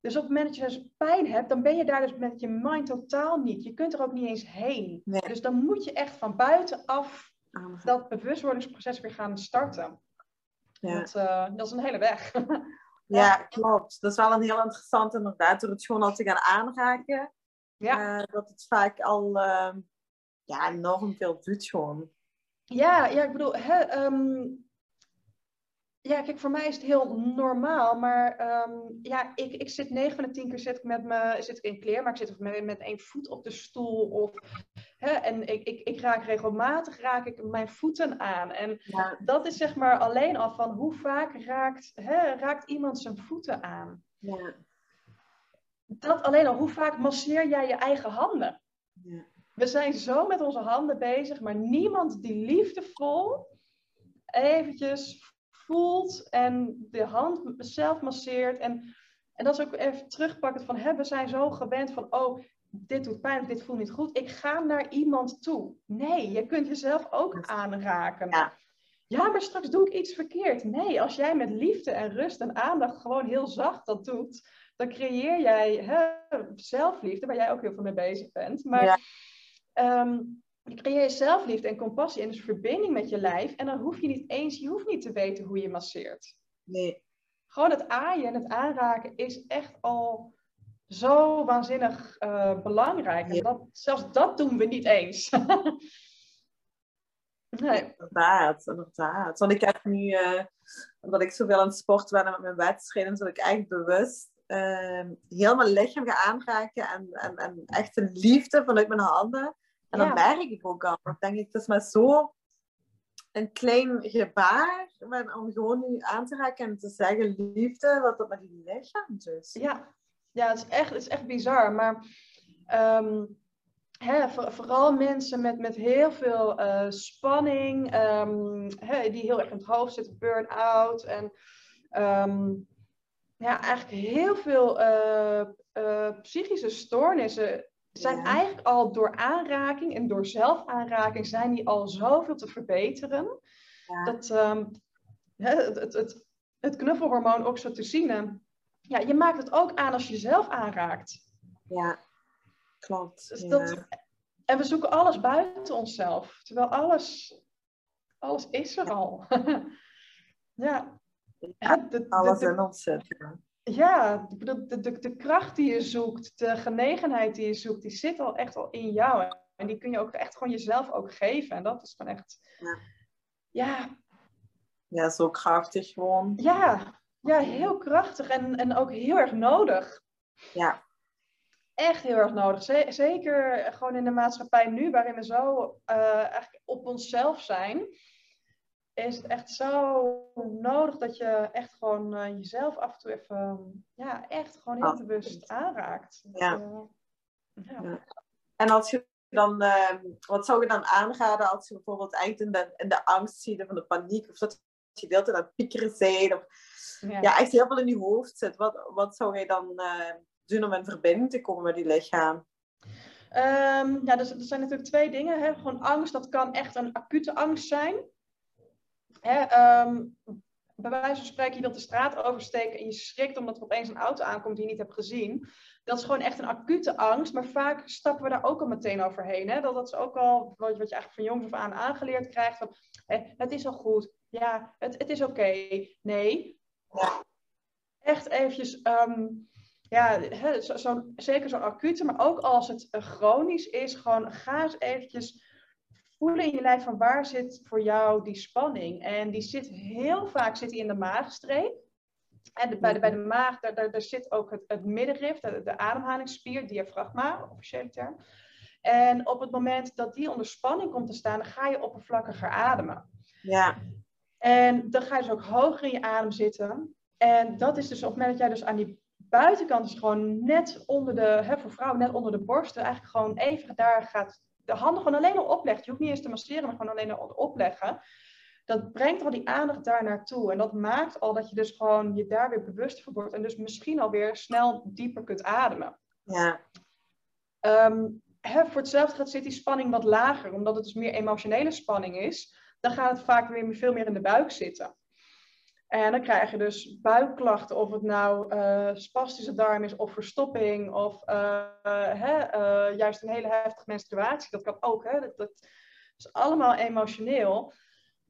Dus op het moment dat je dus pijn hebt, dan ben je daar dus met je mind totaal niet. Je kunt er ook niet eens heen. Nee. Dus dan moet je echt van buitenaf dat bewustwordingsproces weer gaan starten. Ja. Dat, eh, dat is een hele weg. ja, klopt. Dat is wel een heel interessant inderdaad. Door het gewoon al te gaan aanraken. ja. eh, dat het vaak al eh, ja, enorm veel doet gewoon. Ja, ja, ik bedoel, hè, ehm, ja, kijk, voor mij is het heel normaal, maar ehm, ja, ik, ik zit 9 van de 10 keer zit ik met me, zit ik in kleer, maar ik zit met, met één voet op de stoel of, hè, en ik, ik, ik raak regelmatig raak ik mijn voeten aan. En Ja, dat is zeg maar alleen al van hoe vaak raakt, hè, raakt iemand zijn voeten aan. ja, Dat alleen al, hoe vaak masseer jij je eigen handen? ja. We zijn zo met onze handen bezig, maar niemand die liefdevol eventjes voelt en de hand zelf masseert. En, en dat is ook even terugpakken van, hè, we zijn zo gewend van, oh, dit doet pijn of dit voelt niet goed. Ik ga naar iemand toe. Nee, je kunt jezelf ook aanraken. Ja. Ja, maar straks doe ik iets verkeerd. Nee, als jij met liefde en rust en aandacht gewoon heel zacht dat doet, dan creëer jij hè, zelfliefde, waar jij ook heel veel mee bezig bent. Maar Ja. ehm, je creëert zelfliefde en compassie en dus verbinding met je lijf. En dan hoef je niet eens, je hoeft niet te weten hoe je masseert. Nee. Gewoon het aaien en het aanraken is echt al zo waanzinnig eh, belangrijk. En dat, zelfs dat doen we niet eens. nee. Inderdaad, inderdaad. Want ik heb nu, eh, omdat ik zoveel aan het sporten ben en met mijn wedstrijden, dat ik echt bewust eh, heel mijn lichaam ga aanraken en, en, en echt een liefde vanuit mijn handen. En dan Ja. merk ik ook al. Dan denk ik, het is maar zo een klein gebaar maar om gewoon nu aan te raken en te zeggen liefde, wat dat met die lichaam doet. Ja, ja het, is echt, het is echt bizar. Maar ehm, hè, voor- vooral mensen met, met heel veel eh, spanning, ehm, hè, die heel erg in het hoofd zitten, burn-out. En ehm, ja, eigenlijk heel veel eh, eh, psychische stoornissen zijn Ja. eigenlijk al door aanraking en door zelfaanraking zijn die al zoveel te verbeteren. Ja. Dat ehm, het, het, het, het knuffelhormoon oxytocine, ja, je maakt het ook aan als je jezelf aanraakt. Ja, klopt. Dus dat, en we zoeken alles buiten onszelf, terwijl alles, alles is er al. ja. Ja, de, de- Alles in ons zit. ja. Ja, de, de, de kracht die je zoekt, de genegenheid die je zoekt, die zit al echt al in jou. En die kun je ook echt gewoon jezelf ook geven. En dat is gewoon echt, Ja. ja, Ja, zo krachtig gewoon. ja, ja heel krachtig en, en ook heel erg nodig. Ja, echt heel erg nodig. Ze- Zeker gewoon in de maatschappij nu, waarin we zo eh, eigenlijk op onszelf zijn, is het echt zo nodig dat je echt gewoon eh, jezelf af en toe even, ja, echt gewoon heel Absoluut. bewust aanraakt. Ja. eh, ja. Ja. En als je dan, eh, wat zou je dan aanraden als je bijvoorbeeld echt in de, in de angst zit of in de paniek, of dat je de hele tijd aan het piekeren bent, of Ja. ja, echt heel veel in je hoofd zit. Wat, wat zou je dan eh, doen om in verbinding te komen met die lichaam? Ehm, ja, dus er zijn natuurlijk twee dingen. Hè. Gewoon angst, dat kan echt een acute angst zijn. Hè, ehm, bij wijze van spreken, je wilt de straat oversteken en je schrikt omdat er opeens een auto aankomt die je niet hebt gezien. Dat is gewoon echt een acute angst, maar vaak stappen we daar ook al meteen overheen. Hè? Dat, dat is ook al wat, je eigenlijk van jongs af aan aangeleerd krijgt. Van, hè, het is al goed, ja, het, het is oké. Nee. Echt eventjes, ehm, ja, hè, zo, zo- zeker zo acute, maar ook als het eh, chronisch is, gewoon ga eens eventjes voelen in je lijf van waar zit voor jou die spanning. En die zit heel vaak zit die in de maagstreep. En de- bij, de, bij de maag, daar, daar, daar zit ook het, het middenrif, de, de ademhalingsspier, diafragma, officiële term. En op het moment dat die onder spanning komt te staan, dan ga je oppervlakkiger ademen. Ja. En dan ga je dus ook hoger in je adem zitten. En dat is dus op het moment dat jij dus aan die buitenkant, dus gewoon net onder de, hè, voor vrouwen net onder de borsten, eigenlijk gewoon even daar gaat, de handen gewoon alleen al oplegt. Je hoeft niet eens te masseren, maar gewoon alleen al opleggen. Dat brengt al die aandacht daar naartoe. En dat maakt al dat je dus gewoon je daar weer bewust van wordt. En dus misschien alweer snel dieper kunt ademen. Ja. Hè, voor hetzelfde gaat zit die spanning wat lager, omdat het dus meer emotionele spanning is. Dan gaat het vaak weer veel meer in de buik zitten. En dan krijg je dus buikklachten, of het nou eh, spastische darm is, of verstopping, of eh, hè, eh, juist een hele heftige menstruatie. Dat kan ook, hè? Dat, dat is allemaal emotioneel.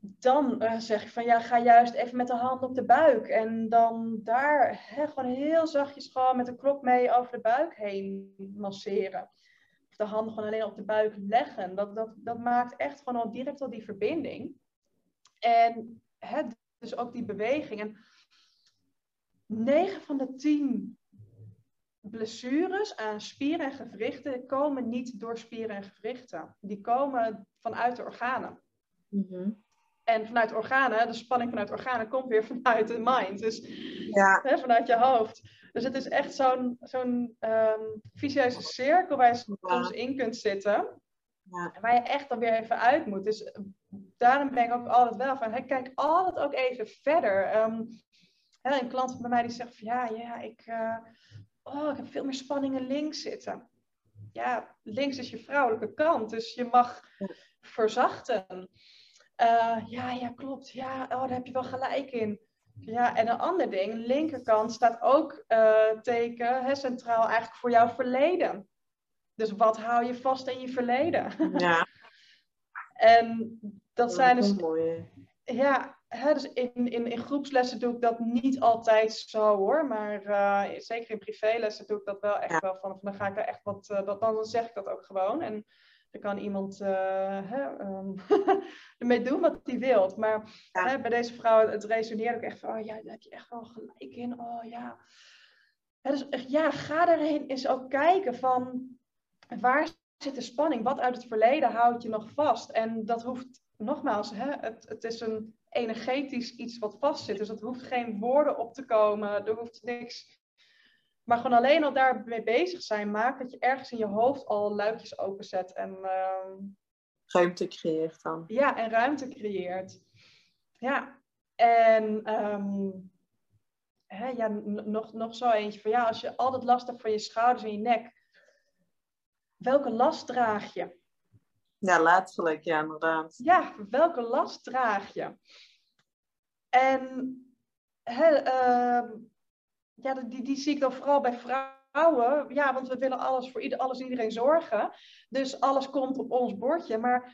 Dan zeg ik van ja, ga juist even met de hand op de buik. En dan daar hè, gewoon heel zachtjes gewoon met de klok mee over de buik heen masseren. Of de handen gewoon alleen op de buik leggen. Dat, dat, dat maakt echt gewoon al direct al die verbinding. En hè, dus ook die beweging. En 9 van de 10 blessures aan spieren en gewrichten komen niet door spieren en gewrichten. Die komen vanuit de organen. Mhm. En vanuit organen, de spanning vanuit organen komt weer vanuit de mind. Dus Ja. hè, vanuit je hoofd. Dus het is echt zo'n zo'n ehm, vicieuze cirkel waar je soms in kunt zitten. Ja. En waar je echt dan weer even uit moet. Dus eh, daarom ben ik ook altijd wel van, hè, kijk altijd ook even verder. Ehm, hè, een klant bij mij die zegt van, ja, ja ik, eh, oh, ik heb veel meer spanningen links zitten. Ja, links is je vrouwelijke kant, dus je mag verzachten. Eh, ja, ja, klopt. Ja, oh, daar heb je wel gelijk in. Ja, en een ander ding, linkerkant staat ook teken, hè, centraal eigenlijk voor jouw verleden. Dus wat hou je vast in je verleden? Ja. En dat zijn dus, mooi. ja, hè, dus in, in, in groepslessen doe ik dat niet altijd zo hoor, maar eh, zeker in privélessen doe ik dat wel echt Ja. wel van, dan ga ik daar echt wat, eh, dat, dan zeg ik dat ook gewoon. En dan kan iemand eh, hè, ehm, ermee doen wat hij wil. Maar Ja. hè, bij deze vrouw, het resoneert ook echt van, oh ja, daar heb je echt wel gelijk in. Oh ja. Hè, dus ja, ga daarheen eens ook kijken van, waar zit de spanning? Wat uit het verleden houdt je nog vast? En dat hoeft, nogmaals, hè, het, het is een energetisch iets wat vastzit. Dus dat hoeft geen woorden op te komen. Er hoeft niks. Maar gewoon alleen al daarmee bezig zijn, maakt dat je ergens in je hoofd al luikjes openzet en, ehm, Ruimte creëert dan. ja, en ruimte creëert. Ja, en ehm, hè, ja, nog, nog zo eentje van ja, als je altijd last hebt van je schouders en je nek, welke last draag je? Ja, letterlijk, ja, inderdaad. Ja, welke last draag je? En ehm, ja, die, die zie ik dan vooral bij vrouwen. Ja, want we willen alles voor ieder, alles en iedereen zorgen. Dus alles komt op ons bordje. Maar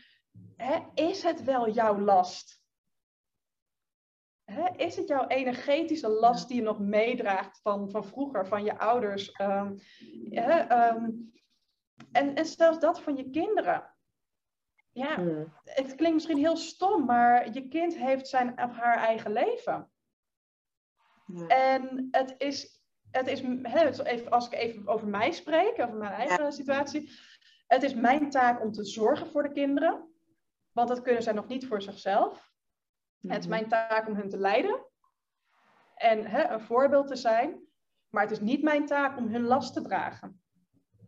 is het wel jouw last? Is het jouw energetische last die je nog meedraagt van, van vroeger, van je ouders? Ehm, en, en zelfs dat van je kinderen. Ja, Hmm. het klinkt misschien heel stom, maar je kind heeft zijn of haar eigen leven. En het is, het is even, als ik even over mij spreek, over mijn eigen situatie. Het is mijn taak om te zorgen voor de kinderen. Want dat kunnen zij nog niet voor zichzelf. Het is Mhm. mijn taak om hen te leiden. En hè, een voorbeeld te zijn. Maar het is niet mijn taak om hun last te dragen.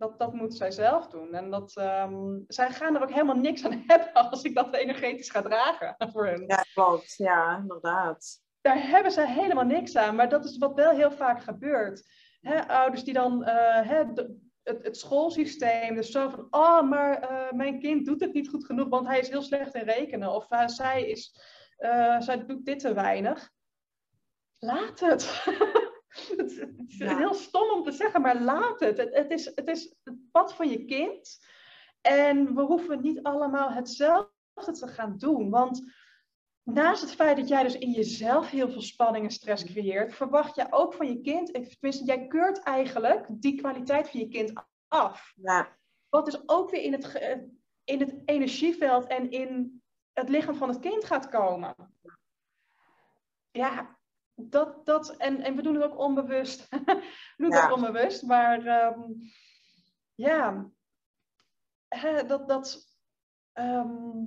Dat, dat moet zij zelf doen. En dat, ehm, zij gaan er ook helemaal niks aan hebben als ik dat energetisch ga dragen voor hen. Ja, klopt. Ja, inderdaad. daar hebben ze helemaal niks aan. Maar dat is wat wel heel vaak gebeurt. Hè, ouders die dan eh, hè, de- het, het schoolsysteem, dus zo van, oh, maar eh, mijn kind doet het niet goed genoeg, want hij is heel slecht in rekenen. Of eh, zij, is, zij doet dit te weinig. Laat het. het, is- het is Ja. heel stom om te zeggen, maar laat het. Het, het, is, het is het pad van je kind. En we hoeven niet allemaal hetzelfde te gaan doen. Want naast het feit dat jij dus in jezelf heel veel spanning en stress creëert, verwacht je ook van je kind, tenminste, jij keurt eigenlijk die kwaliteit van je kind af. Ja. Wat dus ook weer in het, in het energieveld en in het lichaam van het kind gaat komen. Ja, dat, dat en, en we doen het ook onbewust. we doen het ook onbewust, maar ehm, ja, dat, dat ehm,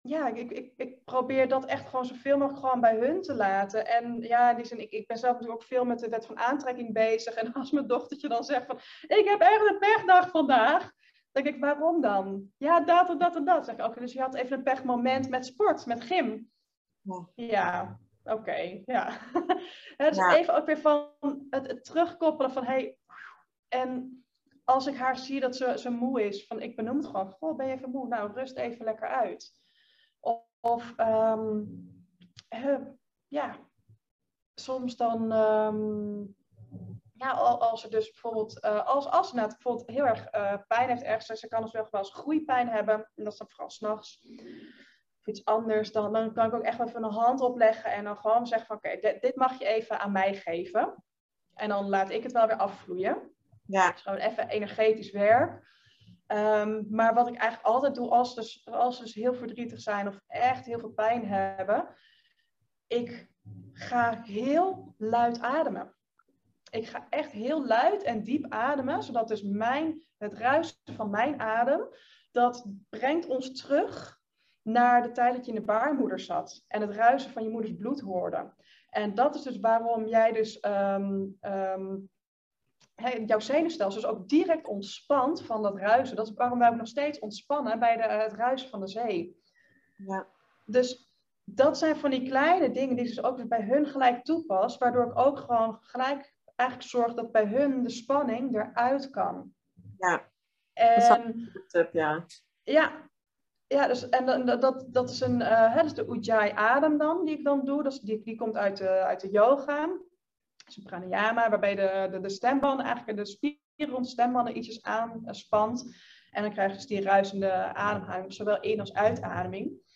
ja, ik, ik, ik probeer dat echt gewoon zoveel mogelijk gewoon bij hun te laten. En ja, die zin, ik, ik ben zelf natuurlijk ook veel met de wet van aantrekking bezig. En als mijn dochtertje dan zegt van, ik heb echt een pechdag vandaag. Dan denk ik, waarom dan? Ja, dat en dat en dat. Zeg ik, oké, dus je had even een pechmoment met sport, met gym. Ja, oké, ja. dus ja. even ook weer van het, terugkoppelen van, hey, en als ik haar zie dat ze, ze moe is, van ik benoem het gewoon, goh, ben je even moe? Nou, rust even lekker uit. Of um, ja, soms dan, um, ja, als ze dus bijvoorbeeld, uh, als, als ze nou bijvoorbeeld heel erg uh, pijn heeft ergens, ze kan dus wel eens groeipijn hebben, en dat is dan vooral s'nachts, of iets anders, dan, dan kan ik ook echt even een hand opleggen en dan gewoon zeggen van, oké, dit, dit mag je even aan mij geven. En dan laat ik het wel weer afvloeien. Ja. Dus gewoon even energetisch werk. Um, maar wat ik eigenlijk altijd doe als, dus, als ze dus heel verdrietig zijn of echt heel veel pijn hebben, ik ga heel luid ademen. Ik ga echt heel luid en diep ademen, zodat dus mijn, het ruisen van mijn adem, dat brengt ons terug naar de tijd dat je in de baarmoeder zat en het ruisen van je moeders bloed hoorde. En dat is dus waarom jij dus um, um, jouw zenuwstelsel is ook direct ontspant van dat ruisen. Dat is waarom wij ook nog steeds ontspannen bij de, het ruisen van de zee. Ja. Dus dat zijn van die kleine dingen die ze ook bij hun gelijk toepast, waardoor ik ook gewoon gelijk eigenlijk zorg dat bij hun de spanning eruit kan. Ja. En, dat ja. Ja, ja, dus, en dat, dat, dat is een, uh, dat is de Ujjayi adem dan, die ik dan doe. Dat is, die, die komt uit de, uit de yoga een pranayama, waarbij de, de, de stembanden, eigenlijk de spieren rond de stembanden ietsjes aanspant. En dan krijg je dus die ruisende ademhaling, zowel in- als uitademing.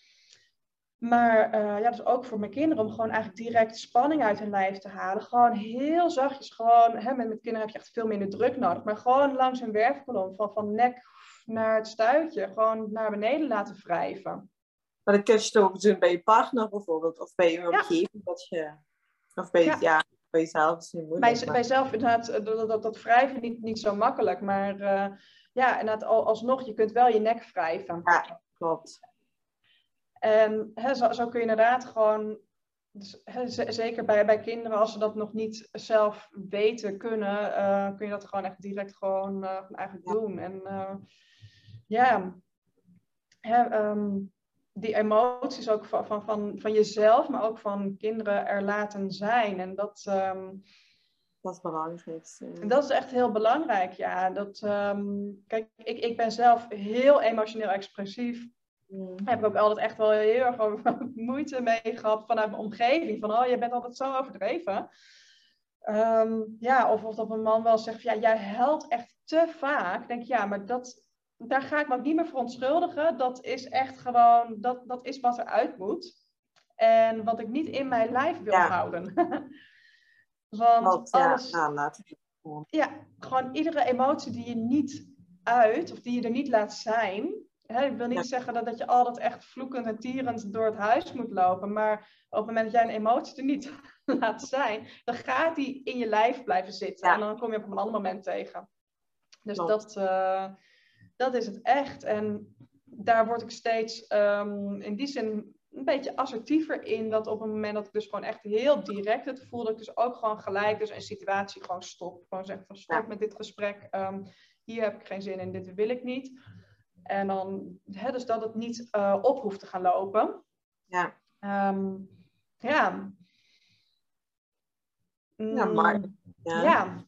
Maar uh, ja, dus ook voor mijn kinderen om gewoon eigenlijk direct spanning uit hun lijf te halen. Gewoon heel zachtjes, gewoon, hè, met, met kinderen heb je echt veel minder druk nodig. Maar gewoon langs hun werfkolom, van, van nek naar het stuitje, gewoon naar beneden laten wrijven. Maar dat kun je toch ook doen bij je partner bijvoorbeeld, of bij je omgeving. Dat je, of bij, ja. ja bij jezelf is niet moeilijk. Bij, bij zelf inderdaad, eh, dat, dat, dat wrijven niet, niet zo makkelijk. Maar uh, ja, inderdaad, alsnog, je kunt wel je nek wrijven. Ja, klopt. En hè, zo, zo kun je inderdaad gewoon, dus, hè, zeker bij, bij kinderen, als ze dat nog niet zelf weten kunnen, uh, kun je dat gewoon echt direct gewoon uh, eigenlijk ja. doen. En ja, hè, um, die emoties ook van, van, van, van jezelf, maar ook van kinderen er laten zijn. En dat, um, dat is belangrijk. Dat is echt heel belangrijk, ja. Dat, um, kijk, ik, ik ben zelf heel emotioneel expressief. Mm. Heb ik ook altijd echt wel heel erg moeite mee gehad vanuit mijn omgeving. Van, oh, je bent altijd zo overdreven. Um, ja, of, of dat mijn man wel zegt, ja, jij huilt echt te vaak. Ik denk, ja, maar dat, daar ga ik me ook niet meer verontschuldigen. Dat is echt gewoon, dat, dat is wat eruit moet. En wat ik niet in mijn lijf wil houden. Want wat, alles... Ja, nou, ja, gewoon iedere emotie die je niet uit, of die je er niet laat zijn. Hè, ik wil niet zeggen dat, dat je altijd echt vloekend en tierend door het huis moet lopen. Maar op het moment dat jij een emotie er niet laat zijn, dan gaat die in je lijf blijven zitten. En dan kom je op een ander moment tegen. Dus dat, uh, dat is het echt. En daar word ik steeds um, in die zin een beetje assertiever in. Dat op het moment dat ik dus gewoon echt heel direct het voel, dat ik dus ook gewoon gelijk dus een situatie gewoon stop. Gewoon zeg van stop met dit gesprek. Um, hier heb ik geen zin in, dit wil ik niet. En dan, hè, dus dat het niet uh, op hoeft te gaan lopen. Ja. Um, ja. Ja, maar. Ja. ja.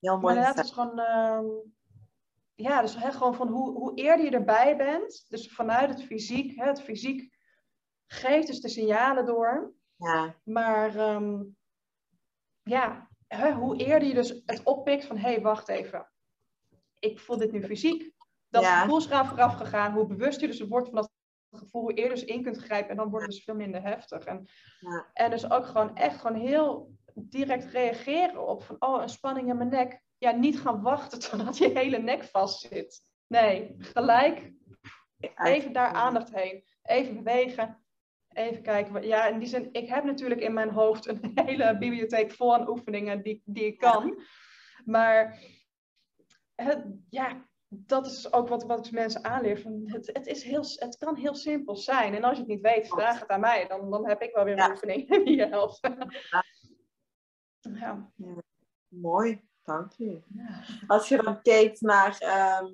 Heel mooi. Maar het is gewoon ja, dus hè, gewoon van hoe, hoe eerder je erbij bent, dus vanuit het fysiek, hè, het fysiek geeft dus de signalen door. Ja. Maar um, ja, hè, hoe eerder je dus het oppikt van, hé, hey, wacht even, ik voel dit nu fysiek. Dat ja. gevoel is eraan vooraf gegaan, hoe bewust je dus wordt van dat gevoel hoe eerder dus in kunt grijpen en dan wordt het dus veel minder heftig. En, Ja. en dus ook gewoon echt gewoon heel direct reageren op van, oh, een spanning in mijn nek. Ja, niet gaan wachten totdat je hele nek vast zit. Nee, gelijk even daar aandacht heen. Even bewegen. Even kijken. Ja, in die zin, ik heb natuurlijk in mijn hoofd een hele bibliotheek vol aan oefeningen die, die ik kan. Maar het, ja, dat is ook wat, wat ik mensen aanleer. Van het, het, is heel, het kan heel simpel zijn. En als je het niet weet, vraag het aan mij. Dan, dan heb ik wel weer een Ja. oefening die je helpt. Ja. Mooi, Ja. Als je dan kijkt naar ehm,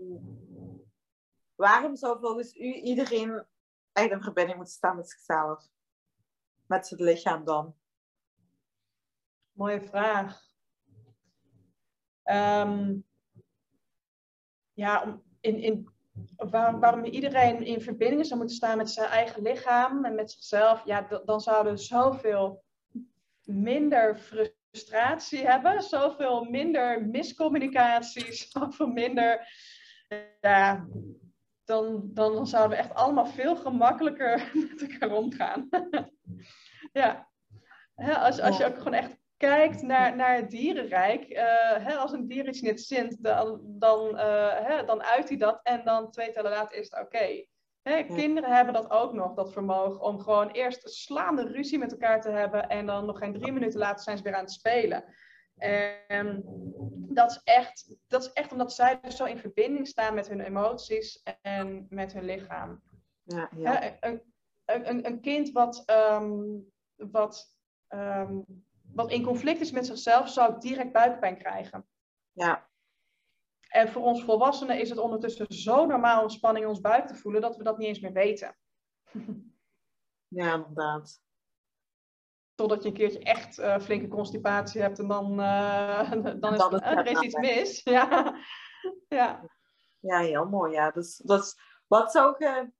waarom zou volgens u iedereen echt in verbinding moeten staan met zichzelf? Met zijn lichaam dan? Mooie vraag. Ehm, ja, om- in, in, waar- waarom iedereen in verbinding zou moeten staan met zijn eigen lichaam en met zichzelf, ja, dan zouden we zoveel minder frustratie hebben, zoveel minder miscommunicatie, zoveel minder. Ja, dan, dan zouden we echt allemaal veel gemakkelijker met elkaar omgaan. ja. Als, als je ook gewoon echt kijkt naar, naar het dierenrijk, eh, hè, als een dier iets niet zint, dan, dan, eh, hè, dan uit hij dat en dan twee tellen later is het oké. Hè, Kinderen hebben dat ook nog, dat vermogen om gewoon eerst een slaande ruzie met elkaar te hebben en dan nog geen drie minuten later zijn ze weer aan het spelen. En dat is echt, dat is echt omdat zij dus zo in verbinding staan met hun emoties en met hun lichaam. Ja, ja. Een, een, een- een kind wat, ehm, wat, ehm, wat in conflict is met zichzelf, zou direct buikpijn krijgen. ja. En voor ons volwassenen is het ondertussen zo normaal om spanning in ons buik te voelen dat we dat niet eens meer weten. ja inderdaad. Totdat je een keertje echt eh, flinke constipatie hebt en dan, eh, dan is, eh, er is iets mis. Ja. ja. Ja, heel mooi. Ja. Dus, dus wat zou je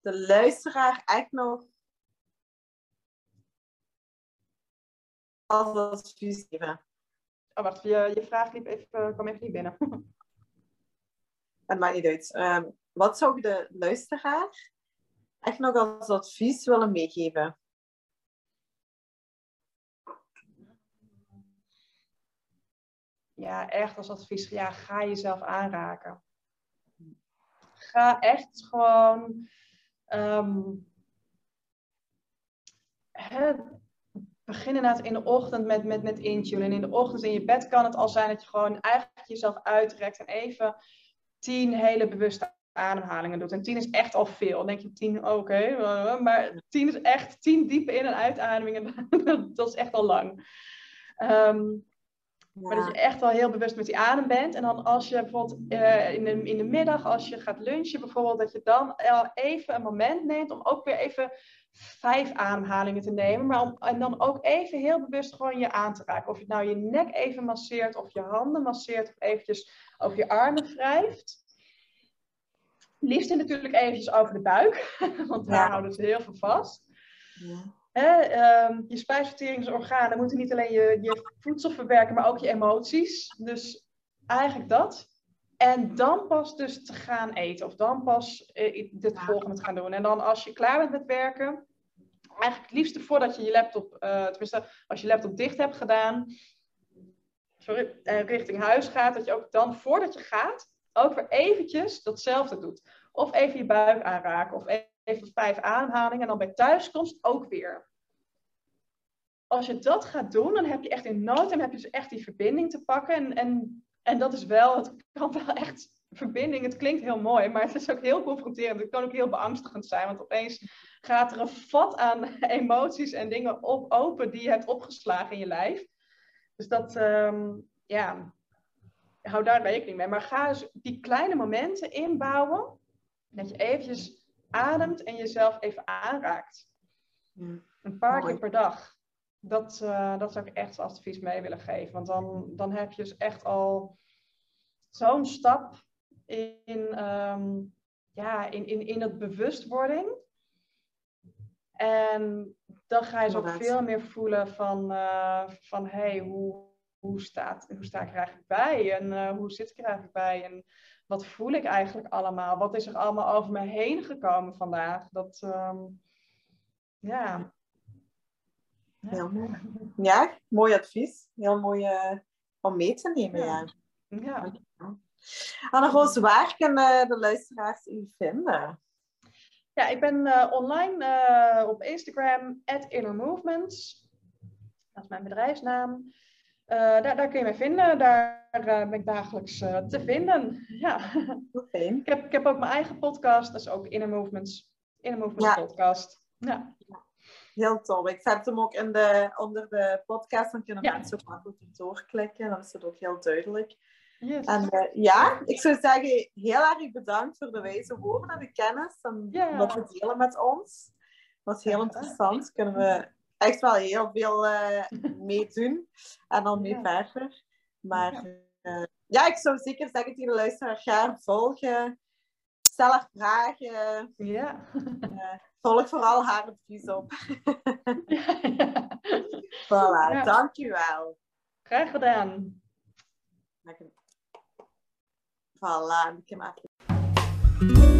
de luisteraar echt nog als advies geven? Oh, wacht, je, je vraag liep even, kwam even niet binnen. Het maakt niet uit. Ehm, wat zou je de luisteraar echt nog als advies willen meegeven? ja, echt als advies, ja, ga jezelf aanraken. Ga echt gewoon ehm, hè, begin in de ochtend met, met, met intunen. En in de ochtend in je bed kan het al zijn dat je gewoon eigenlijk jezelf uitrekt en even tien hele bewuste ademhalingen doet. En tien is echt al veel. Dan denk je tien, oké, eh, maar tien is echt tien diepe in- en uitademingen. dat is echt al lang. Ehm, maar dat je echt wel heel bewust met die adem bent. En dan als je bijvoorbeeld eh, in, de, in de middag, als je gaat lunchen bijvoorbeeld, dat je dan al even een moment neemt om ook weer even vijf ademhalingen te nemen. Maar om, en dan ook even heel bewust gewoon je aan te raken. Of je nou je nek even masseert, of je handen masseert, of eventjes over je armen wrijft. Liefst natuurlijk eventjes over de buik, want daar Ja. houden ze heel veel vast. Ja. Ehm, je spijsverteringsorganen moeten niet alleen je, je voedsel verwerken, maar ook je emoties. Dus eigenlijk dat. En dan pas dus te gaan eten. Of dan pas eh, dit volgende te gaan doen. En dan als je klaar bent met werken, eigenlijk het liefste voordat je je laptop, eh, tenminste als je laptop dicht hebt gedaan, sorry, eh, richting huis gaat, dat je ook dan voordat je gaat, ook weer eventjes datzelfde doet. Of even je buik aanraken, of even vijf ademhalingen en dan bij thuiskomst ook weer. Als je dat gaat doen, dan heb je echt in no time heb je dus echt die verbinding te pakken. En, en, en dat is wel, het kan wel echt verbinding. Het klinkt heel mooi, maar het is ook heel confronterend. Het kan ook heel beangstigend zijn, want opeens gaat er een vat aan emoties en dingen op, open die je hebt opgeslagen in je lijf. Dus dat, ehm, ja, hou daar rekening mee. Maar ga dus die kleine momenten inbouwen. Dat je eventjes ademt en jezelf even aanraakt. Ja. Een paar Mooi. keer per dag. Dat, eh, dat zou ik echt als advies mee willen geven. Want dan, dan heb je dus echt al zo'n stap in, ehm, ja, in, in, in het bewustwording. En dan ga je dus ook veel meer voelen van, eh, van hey, hoe, hoe, staat, hoe sta ik er eigenlijk bij? En eh, hoe zit ik er eigenlijk bij? En wat voel ik eigenlijk allemaal? Wat is er allemaal over me heen gekomen vandaag? Dat, ehm, ja. Heel mooi. Ja, mooi advies. Heel mooi uh, om mee te nemen, ja. Ja. ja. Anne-Roos, waar kunnen de luisteraars u vinden? Ja, ik ben uh, online uh, op Instagram, at Movements. Dat is mijn bedrijfsnaam. Uh, daar, daar kun je mij vinden. Daar ben ik dagelijks te vinden. Ja. Okay. ik, heb, ik heb ook mijn eigen podcast, dat is ook Inner Movements. Inner Movements ja. podcast. Ja. Heel tof. Ik zet hem ook in de, onder de podcast, dan kunnen ja. mensen ook makkelijk doorklikken. Dan is het ook heel duidelijk. Yes. En uh, ja, ik zou zeggen, heel erg bedankt voor de wijze woorden en de kennis en wat te delen met ons. Dat was heel interessant. Kunnen we echt wel heel veel eh mee doen en dan mee Ja. verder. Maar eh, ja, ik zou zeker zeggen tegen de luisteraar, ga volgen. Stel haar vragen. Ja. Eh, volg vooral haar advies op. ja, ja. Voilà, Ja. dankjewel. Graag gedaan. Voilà, ik heb